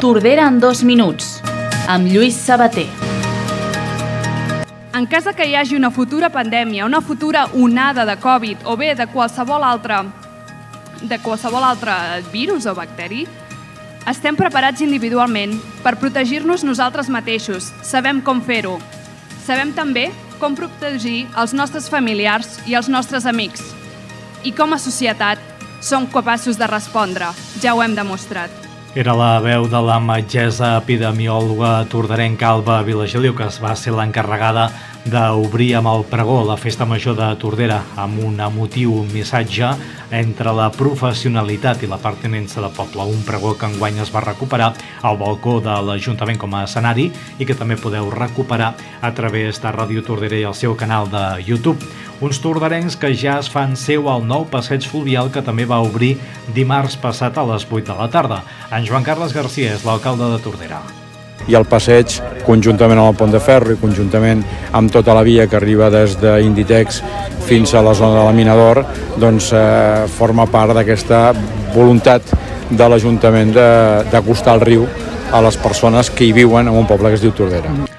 Tordera en dos minuts, amb Lluís Sabater. En cas que hi hagi una futura pandèmia, una futura onada de Covid o bé de qualsevol altre, de qualsevol altre virus o bacteri, estem preparats individualment per protegir-nos nosaltres mateixos. Sabem com fer-ho. Sabem també com protegir els nostres familiars i els nostres amics. I com a societat som capaços de respondre. Ja ho hem demostrat. Era la veu de la metgessa epidemiòloga tordarenca Alba Vilageliu, que es va ser l'encarregada d'obrir amb el pregó la festa major de Tordera amb un emotiu missatge entre la professionalitat i la pertinença del poble. Un pregó que enguany es va recuperar al balcó de l'Ajuntament com a escenari i que també podeu recuperar a través de Ràdio Tordera i el seu canal de YouTube. Uns tordarencs que ja es fan seu al nou passeig fluvial que també va obrir dimarts passat a les 8 de la tarda. En Joan Carles Garcia és l'alcalde de Tordera i el passeig, conjuntament amb el Pont de Ferro i conjuntament amb tota la via que arriba des d'Inditex fins a la zona de la Minador, doncs eh, forma part d'aquesta voluntat de l'Ajuntament d'acostar el riu a les persones que hi viuen en un poble que es diu Tordera.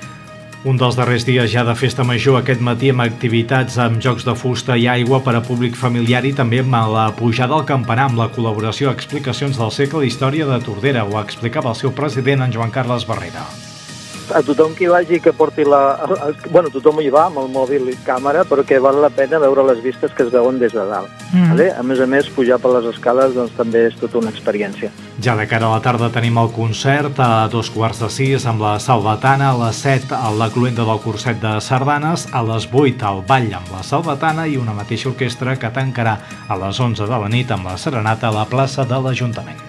Un dels darrers dies ja de festa major aquest matí amb activitats amb jocs de fusta i aigua per a públic familiar i també amb la pujada al campanar amb la col·laboració explicacions del segle d'història de Tordera, ho explicava el seu president en Joan Carles Barrera a tothom que hi vagi que porti la... Bueno, tothom hi va amb el mòbil i càmera, però que val la pena veure les vistes que es veuen des de dalt. Mm. Vale? A més a més, pujar per les escales doncs, també és tota una experiència. Ja de cara a la tarda tenim el concert a dos quarts de sis amb la Salvatana, a les set a la cluenda del curset de sardanes, a les vuit al ball amb la Salvatana i una mateixa orquestra que tancarà a les 11 de la nit amb la serenata a la plaça de l'Ajuntament.